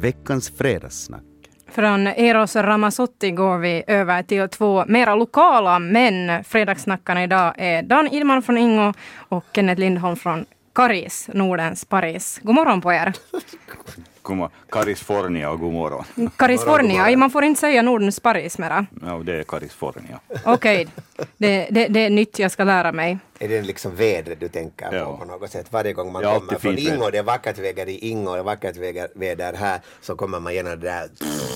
veckans fredagssnack. Från Eros Ramazzotti går vi över till två mera lokala män. Fredagssnackarna idag är Dan Idman från Ingo och Kenneth Lindholm från Karis, Nordens Paris. God morgon på er. Karisfornia och god morgon. Karisfornia, man får inte säga Nordens Paris mera. Ja, det är Karisfornia. Okej, det, det, det är nytt jag ska lära mig. Är det liksom vädret du tänker Ja. på på något sätt? Varje gång man Ja, kommer från väder. det är vackert väder i Ingo, det är vackert väder- väder här, så kommer man genom det där.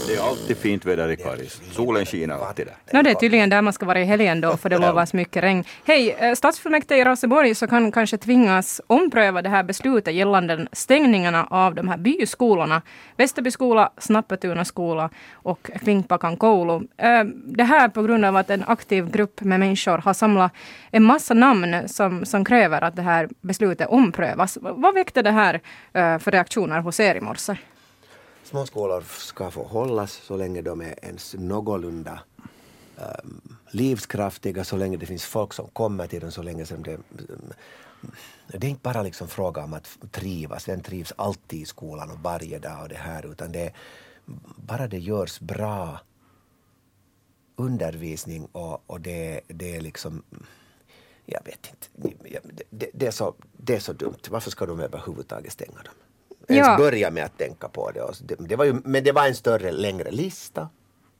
Det är alltid fint väder i Karis. Solen skiner alltid där. No, det är tydligen där man ska vara i helgen då, för det lovas mycket regn. Hej, eh, stadsfullmäktige i Raseborg så kan kanske tvingas ompröva det här beslutet gällande stängningarna av de här byskolorna. Västerby skola, Snappetuna skola och Klinkbakan koulu. Eh, Det här på grund av att en aktiv grupp med människor har samlat en massa namn som, som kräver att det här beslutet omprövas. Vad väckte det här eh, för reaktioner hos er i morse? Små skolor ska få hållas så länge de är ens någorlunda um, livskraftiga, så länge det finns folk som kommer till dem, så länge som det um, det är inte bara liksom fråga om att trivas, vem trivs alltid i skolan och varje dag och det här, utan det är bara det görs bra undervisning och, och det, det är liksom jag vet inte. Det, är så, det är så dumt. Varför ska de överhuvudtaget stänga dem? Ens Ja. börja med att tänka på det. Det, var ju, men det var en större, längre lista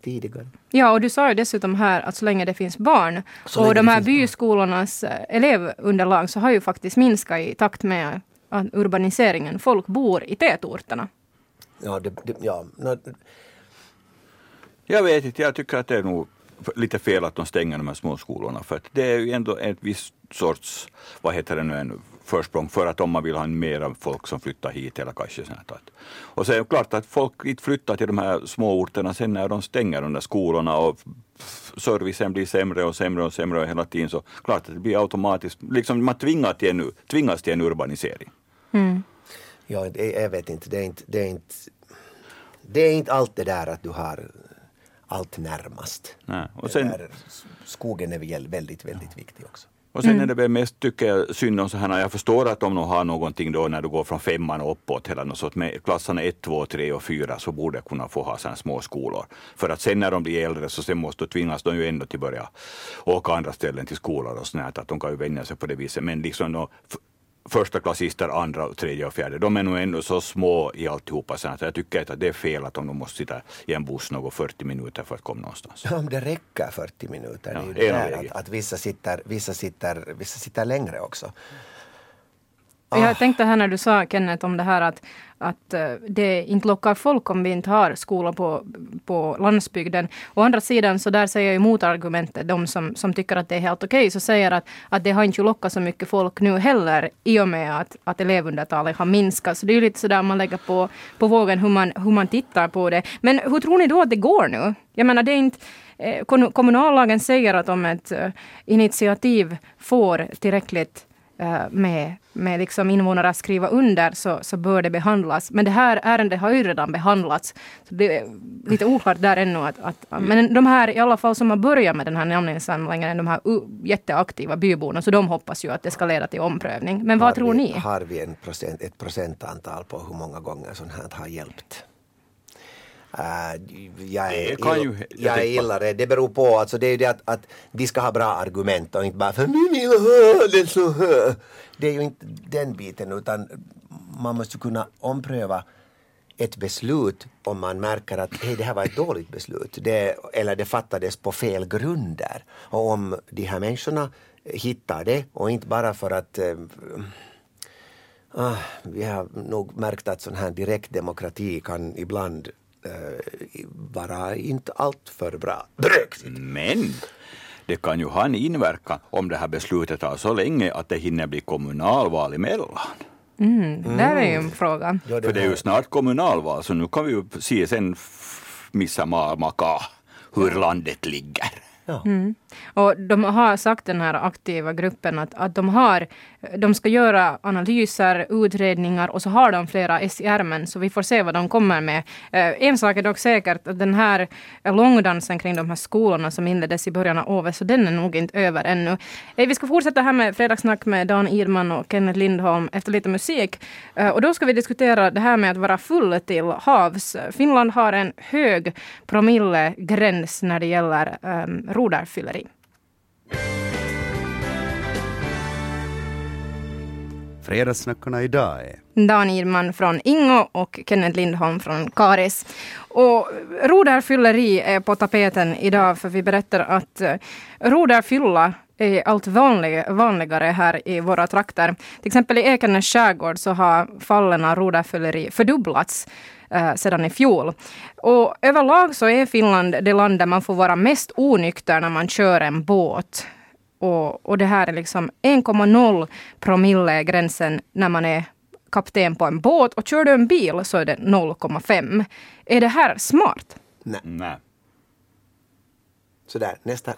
tidigare. Ja, och du sa ju dessutom här att så länge det finns barn Så och de här finns barn. byskolornas eh, elevunderlag så har ju faktiskt minskat i takt med urbaniseringen. Folk bor i tätorterna. Ja, det, det, ja, Jag vet inte, jag tycker att det är nog lite fel att de stänger de här små skolorna för att det är ju ändå ett visst sorts, vad heter det nu, en försprång för att om man vill ha en mer folk som flyttar hit eller kanske sånt här. Och så är det klart att folk inte flyttar till de här små orterna sen när de stänger de där skolorna och servicen blir sämre och sämre och sämre och hela tiden så klart att det blir automatiskt, liksom man tvingar till en, tvingas till en urbanisering. ja, det, jag vet inte. Det är inte, det är inte. Det är inte allt det där att du har allt närmast. Nej. Och sen, där, skogen är väl väldigt, väldigt viktig också. Och sen är det väl mest, tycker jag, synd om så här, jag förstår att om de har någonting då när du går från femman och uppåt eller något sånt, med klasserna 1, 2, 3 och 4 så borde jag kunna få ha sådana små skolor. För att sen när de blir äldre så sen måste tvingas de ju ändå till börja åka andra ställen till skolor och sånt här, att de kan ju vänja sig på det viset. Men liksom då, första klassister, andra, tredje och fjärde, de är nog ändå så små i alltihopa så jag tycker inte att det är fel att de måste sitta i en buss något 40 minuter för att komma någonstans. Om det räcker 40 minuter. Ja, det är ju det där att, att vissa, sitter, vissa, sitter, vissa sitter längre också. Jag tänkte här när du sa Kenneth om det här att, att eh, det inte lockar folk om vi inte har skolor på, på landsbygden. Å andra sidan så där säger ju motargumentet, de som, som tycker att det är helt okej, så säger att, att det har inte lockat så mycket folk nu heller i och med att, att elevundertalet har minskat. Så det är ju lite sådär man lägger på, på vågen hur man, hur man tittar på det. Men hur tror ni då att det går nu? Jag menar det är inte eh, kom- Kommunallagen säger att om ett eh, initiativ får tillräckligt med, med liksom invånare att skriva under så, så bör det behandlas. Men det här ärendet har ju redan behandlats. Så det är lite oklart där ännu. Att, att, men de här i alla fall som har börjat med den här namninsamlingen, de här jätteaktiva byborna, så de hoppas ju att det ska leda till omprövning. Men vad har tror vi, ni? Har vi en procent, ett procentantal på hur många gånger sånt här har hjälpt? Äh, jag Det kan ju- jag jag illa rädd. Det beror på, alltså det är ju det att, att de ska ha bra argument och inte bara för vi vill ha det så här. Det är ju inte den biten utan man måste kunna ompröva ett beslut om man märker att hej, det här var ett dåligt beslut det, eller det fattades på fel grunder. Och om de här människorna hittar det och inte bara för att Ah, vi har nog märkt att sån här direktdemokrati kan ibland vara inte allt för bra. Brexit. Men det kan ju ha en inverkan om det här beslutet tar så länge att det hinner bli kommunalval emellan. Mm, Där är ju en fråga. Ja, För det är ju snart kommunalval så nu kan vi ju se sen f- missa ma- maka hur landet ligger. Ja. Mm. Och de har sagt den här aktiva gruppen att, att de, har, de ska göra analyser, utredningar och så har de flera S i ärmen så vi får se vad de kommer med. Eh, en sak är dock säkert att den här långdansen kring de här skolorna som inleddes i början av året så den är nog inte över ännu. Eh, vi ska fortsätta här med Fredagssnack med Dan Irman och Kenneth Lindholm efter lite musik. Eh, och då ska vi diskutera det här med att vara full till havs. Finland har en hög promillegräns när det gäller ehm, rodarfylleri. Fredagssnackarna idag är Dan Irman från Ingo och Kenneth Lindholm från Karis. Och rodarfylleri är på tapeten idag för vi berättar att uh, rodarfylla är allt vanlig, vanligare här i våra trakter. Till exempel i Ekenäs skärgård så har fallen av rodarfylleri fördubblats eh, sedan i fjol. Och överlag så är Finland det land där man får vara mest onykter när man kör en båt. Och, och det här är liksom 1,0 promille gränsen när man är kapten på en båt. Och kör du en bil så är det 0,5. Är det här smart? Nej. Nej. Sådär, nästa.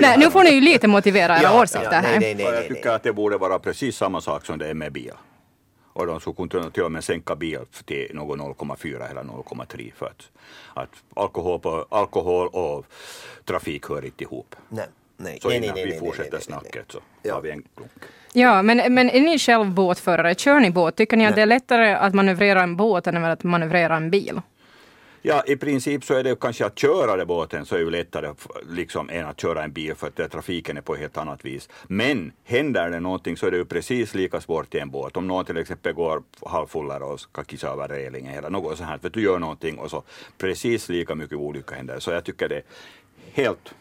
Nej, nu får ni ju lite motivera era Ja, åsikter ja, här. nej, nej, nej, jag tycker att det borde vara precis samma sak som det är med bil. Och de skulle kunna till och med sänka bil till någon 0,4 eller 0,3 för att, att alkohol, på, alkohol och trafik hör inte ihop. nej. Nej, Så nej, innan nej, nej, vi fortsätter nej, nej, nej. snacket så Ja. tar vi en klunk. Ja, men, men är ni själv båtförare? Kör ni båt? Tycker ni att Nej. det är lättare att manövrera en båt än att manövrera en bil? Ja, i princip så är det kanske att köra det båten så är ju lättare liksom, än att köra en bil för att trafiken är på ett helt annat vis. Men händer det någonting så är det ju precis lika svårt i en båt. Om någon till exempel går halvfullare och ska kissa över relingen eller något sånt här, för du gör någonting och så precis lika mycket olycka händer. Så jag tycker det är helt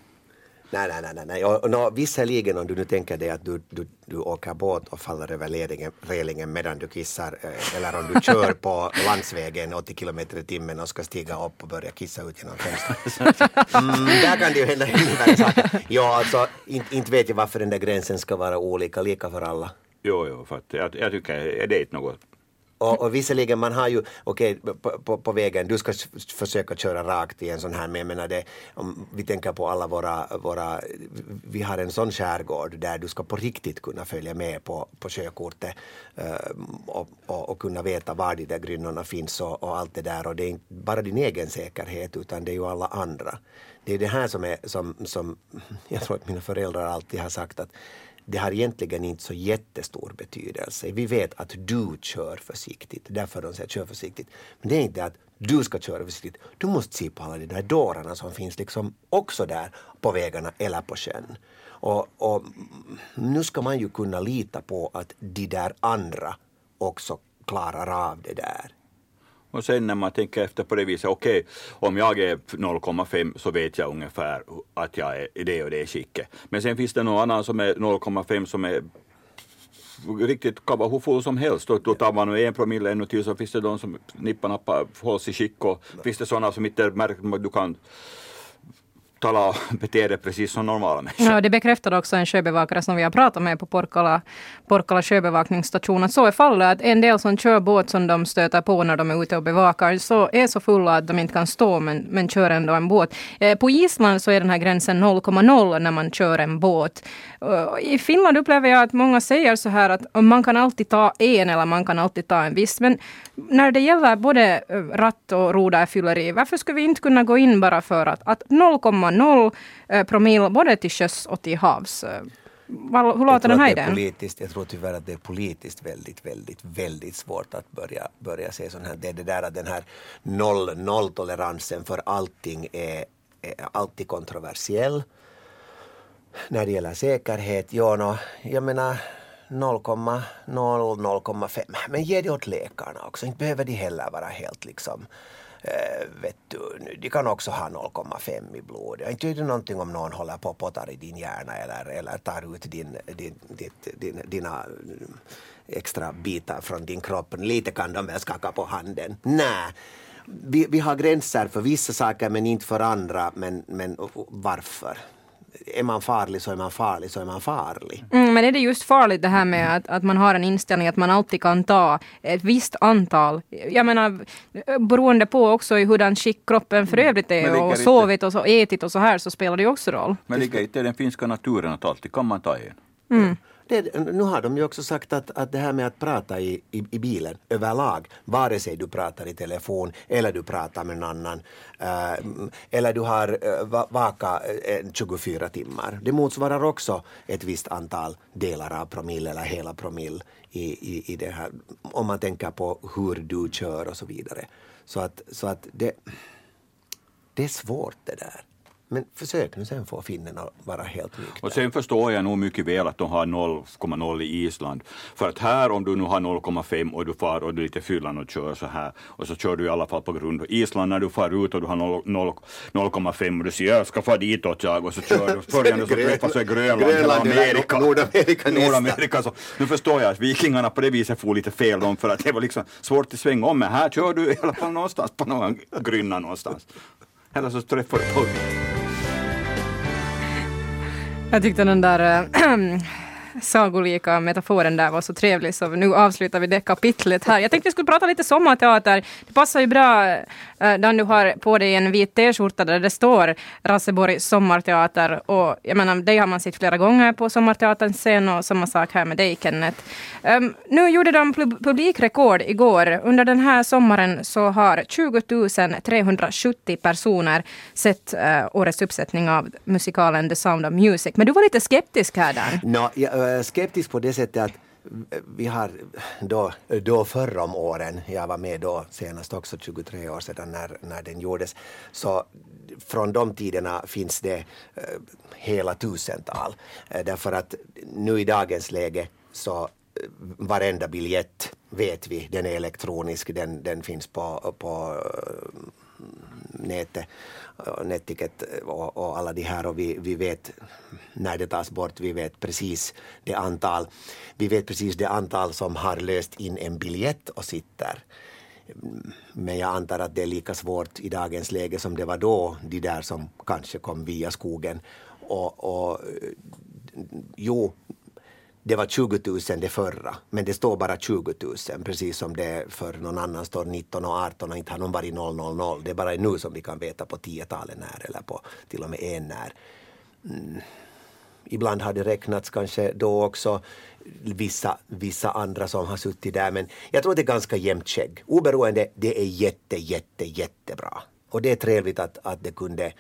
Nej, nej, nej, nej. Och, och nå, visserligen om du nu tänker dig att du, du, du åker båt och faller över relingen, relingen medan du kissar eh, eller om du kör på landsvägen 80 kilometer i timmen och ska stiga upp och börja kissa ut genom fönstret. Mm, där kan det ju hända saker. Ja, alltså inte, inte vet jag varför den där gränsen ska vara olika, lika för alla. Jo, jo, för att jag, jag tycker är det inte något och, och visserligen man har ju, okej på, på, på vägen, du ska försöka köra rakt i en sån här, men jag menar det, om vi tänker på alla våra, våra, vi har en sån skärgård där du ska på riktigt kunna följa med på, på sjökortet eh, och, och, och kunna veta var de där grynnorna finns och, och allt det där och det är inte bara din egen säkerhet utan det är ju alla andra. Det är det här som är, som, som jag tror att mina föräldrar alltid har sagt att det har egentligen inte så jättestor betydelse. Vi vet att du kör försiktigt, därför de säger kör försiktigt. Men det är inte att du ska köra försiktigt. Du måste se på alla de där dårarna som finns liksom också där på vägarna eller på sjön. Och, och nu ska man ju kunna lita på att de där andra också klarar av det där. Och sen när man tänker efter på det viset, okej, om jag är 0,5 så vet jag ungefär att jag är i det och det skicket. Men sen finns det någon annan som är 0,5 som är riktigt kan vara hur full som helst. Och då tar man nu en promille ännu till så finns det de som nippa-nappa hålls i skick och finns det sådana som inte märker att du kan tala och bete dig precis som normala människor. Ja, det bekräftade också en sjöbevakare som vi har pratat med på Porkala, Porkala sjöbevakningsstation. Att så är fallet. Att en del som kör båt som de stöter på när de är ute och bevakar så är så fulla att de inte kan stå men, men kör ändå en båt. Eh, på Island så är den här gränsen 0,0 när man kör en båt. Eh, I Finland upplever jag att många säger så här att man kan alltid ta en eller man kan alltid ta en viss. Men när det gäller både eh, ratt och rodarfylleri, varför skulle vi inte kunna gå in bara för att, att 0,0 eh, promille både till sjöss och till havs? Eh, vad- Hur låter den här idén? politiskt, jag tror tyvärr att det är politiskt väldigt, väldigt, väldigt svårt att börja, börja se sån här. Det är det där att den här noll, nolltoleransen för allting är, är alltid kontroversiell. När det gäller säkerhet, ja, no, jag menar 0,0, 0,5. Men ge det åt läkarna också. Inte behöver de heller vara helt liksom eh, vet du, de kan också ha 0,5 i blodet. Inte vet det någonting om någon håller på och pottar i din hjärna eller, eller tar ut din, din, ditt, din, dina eh, extra bitar från din kropp. Lite kan de väl skaka på handen. Nej. Vi, vi har gränser för vissa saker men inte för andra. Men, men varför? Är man farlig så är man farlig så är man farlig. Mm, men är det just farligt det här med att, att man har en inställning att man alltid kan ta ett visst antal? Jag menar beroende på också i hurdan skick kroppen för övrigt Men är och inte- sovit och så, ätit och så här så spelar det ju också roll. Men ligger inte i den finska naturen att alltid kan man ta en? Det, nu har de ju också sagt att, att det här med att prata i, i, i bilen överlag, vare sig du pratar i telefon eller du pratar med någon annan äh, eller du har äh, vaka eh, äh, 24 timmar. Det motsvarar också ett visst antal delar av promille eller hela promille i, i, i det här, om man tänker på hur du kör och så vidare. Så att, så att det, det är svårt det där. Men försök nu sen få finnen att vara helt nykter. Och sen förstår jag nog mycket väl att de har 0,0 i Island. För att här om du nu har 0,5 och du far och du är lite fyllan och kör så här och så kör du i alla fall på grund. Island när du far ut och du har 0 0 0,5 och du säger jag ska fara ditåt jag och så kör du. Följande så träffas är Grönland, Grönland Amerika. Nordamerika. Nordamerika. Så, nu förstår jag att vikingarna på det viset får lite fel dem för att det var liksom svårt att svänga om men här kör du i alla fall någonstans på någon grynna någonstans. Eller så träffar du på jag tyckte den där eh, sagolika metaforen där var så trevlig så nu avslutar vi det kapitlet här. Jag tänkte vi skulle prata lite sommarteater. Det passar ju bra eh, Dan du har på dig en vit t-skjorta där det står Raseborg sommarteater och jag menar dig har man sett flera gånger på sommarteaterns scen och samma sak här med dig Kenneth. Um, nu gjorde de publikrekord igår. Under den här sommaren så har 20 370 personer sett uh, årets uppsättning av musikalen The Sound of Music. Men du var lite skeptisk här Dan. Nå, jag är skeptisk på det sättet att eh, vi har då, då förr om åren, jag var med då senast också 23 år sedan när, när den gjordes, så från de tiderna finns det eh, hela tusental. Eh, därför att nu i dagens läge så eh, varenda biljett vet vi, den är elektronisk, den, den finns på, på eh, nätet, och och, och alla de här och vi, vi vet när det tas bort, vi vet precis det antal, vi vet precis det antal som har löst in en biljett och sitter. Men jag antar att det är lika svårt i dagens läge som det var då, de där som kanske kom via skogen. Och, och jo, det var 20 000 det förra, men det står bara 20 000, precis som det för någon annan står 19 och 18 och inte har någon varit 000. Det är bara nu som vi kan veta på tiotalet när eller på till och med en när. Mm. Ibland har det räknats kanske då också vissa, vissa andra som har suttit där, men jag tror det är ganska jämnt skägg. Oberoende, det är jätte, jätte, jättebra. Och det är trevligt att, att, det kunde,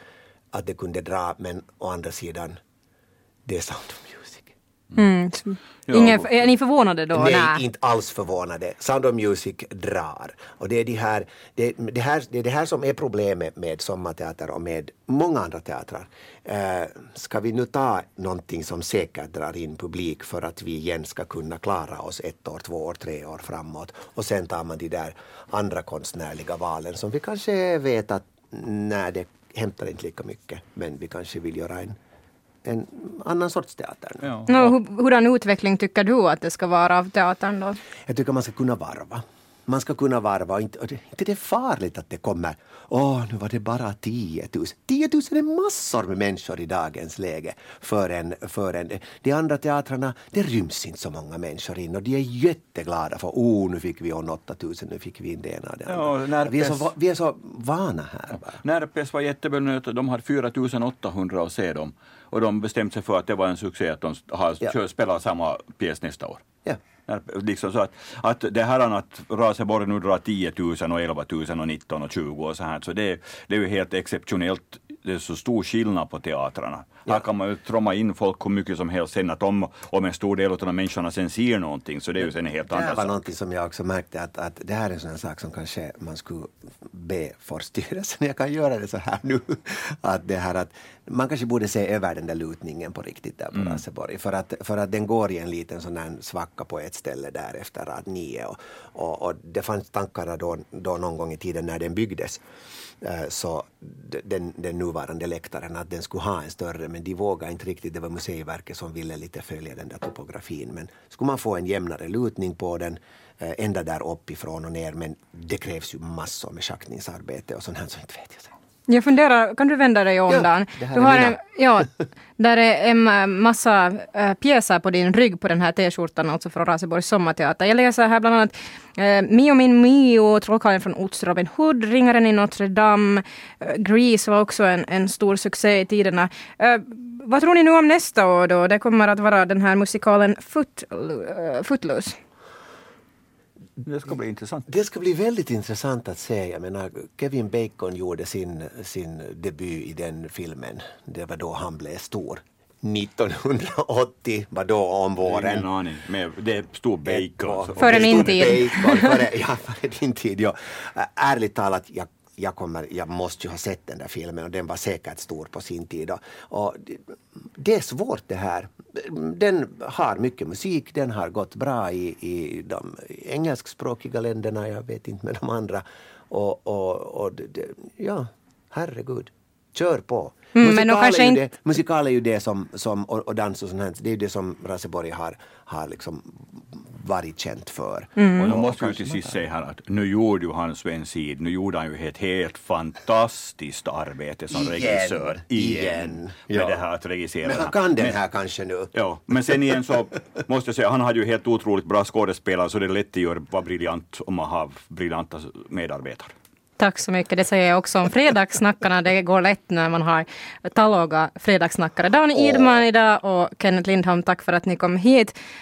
att det kunde dra, men å andra sidan, det är Sound of Music. Mm. Ja. Ingen, är ni förvånade då? Nej, Nä. inte alls förvånade. Sound of Music drar. Och det är, de här, det, det, här, det är det här som är problemet med sommarteater och med många andra teatrar. Eh, ska vi nu ta någonting som säkert drar in publik för att vi igen ska kunna klara oss ett år, två år, tre år framåt och sen tar man de där andra konstnärliga valen som vi kanske vet att nej, det hämtar inte lika mycket men vi kanske vill göra en, en annan sorts teater. nu. Ja. Nå, hur, hurdan utveckling tycker du att det ska vara av teatern då? Jag tycker man ska kunna varva. Man ska kunna varva och inte, och det, inte det är farligt att det kommer, åh nu var det bara 10 000. 10 000 är massor med människor i dagens läge för en, för en. De andra teatrarna, det ryms inte så många människor in och de är jätteglada för, oh nu fick vi in 8 000, nu fick vi in det ena och det Ja, andra. när vi, är så, vi är så vana här bara. Närpes var jättebemötta, de hade 4800 att se dem. Och de bestämde sig för att det var en succé att de har, Ja. kör, spelar samma pjäs nästa år. Ja. Liksom så att, att det här att Raseborg nu drar 10 000 och 11 000 och 19 och 20 och så här, så det, det är ju helt exceptionellt. Det är så stor skillnad på teatrarna. Här kan man ju tromma in folk hur mycket som helst sen att om, om en stor del av de människorna sen ser någonting så det är ju sen en helt Det annan här var sak. någonting som jag också märkte att, att det här är en sån sak som kanske man skulle be Forststyrelsen, jag kan göra det så här nu, att det här att man kanske borde se över den där lutningen på riktigt där på Mm. Raseborg för att, för att den går i en liten sån här svacka på ett ställe där efter rad nio och, och, och det fanns tankarna då, då någon gång i tiden när den byggdes eh, så den, den nuvarande läktaren att den skulle ha en större men de vågade inte riktigt, det var Museiverket som ville lite följa den där topografin men skulle man få en jämnare lutning på den eh, ända där uppifrån och ner men det krävs ju massor med schaktningsarbete och sånt här så inte vet jag. Jag funderar, kan du vända dig om Ja, Dan? Du har en, ja, där är en äh, massa äh, pjäser på din rygg på den här t-skjortan, alltså från Raseborgs sommarteater. Jag läser här bland annat äh, Mio min Mio, Trollkarlen från Oz, Robin Hood, Ringaren i Notre Dame, äh, Grease var också en, en stor succé i tiderna. Äh, vad tror ni nu om nästa år då? Det kommer att vara den här musikalen Foot, Footloose. Det ska bli intressant. Det ska bli väldigt intressant att se. Jag menar, Kevin Bacon gjorde sin, sin debut i den filmen. Det var då han blev stor. 1980 var då om våren. Ingen aning. Men det är stor bacon. Före min tid. Bacon, före, ja, före din tid. Ja. Ärligt talat, jag, jag, kommer, jag måste ju ha sett den där filmen och den var säkert stor på sin tid. Och, och det, det är svårt det här. Den har mycket musik, den har gått bra i, i de engelskspråkiga länderna, jag vet inte med de andra. Och, och, och det, ja, herregud. Kör på. Mm, men musikal, kanske är ju inte- det, musikal är ju det som, som och, och dans och sånt här, det är ju det som Raseborg har, har liksom varit känt för. Och jag måste ju till sist säga här att nu gjorde ju han Sven Sid, nu gjorde han ju ett helt fantastiskt arbete som Igen, regissör. igen. Med Ja. det här att regissera. Men han kan den Men- här kanske nu. Ja, men sen igen så måste jag säga, han hade ju helt otroligt bra skådespelare så det är lätt att göra vara briljant om man har briljanta medarbetare. Tack så mycket. Det säger jag också om fredagssnackarna. Det går lätt när man har tallåga fredagssnackare. Dan Idman idag och Kenneth Lindholm, tack för att ni kom hit.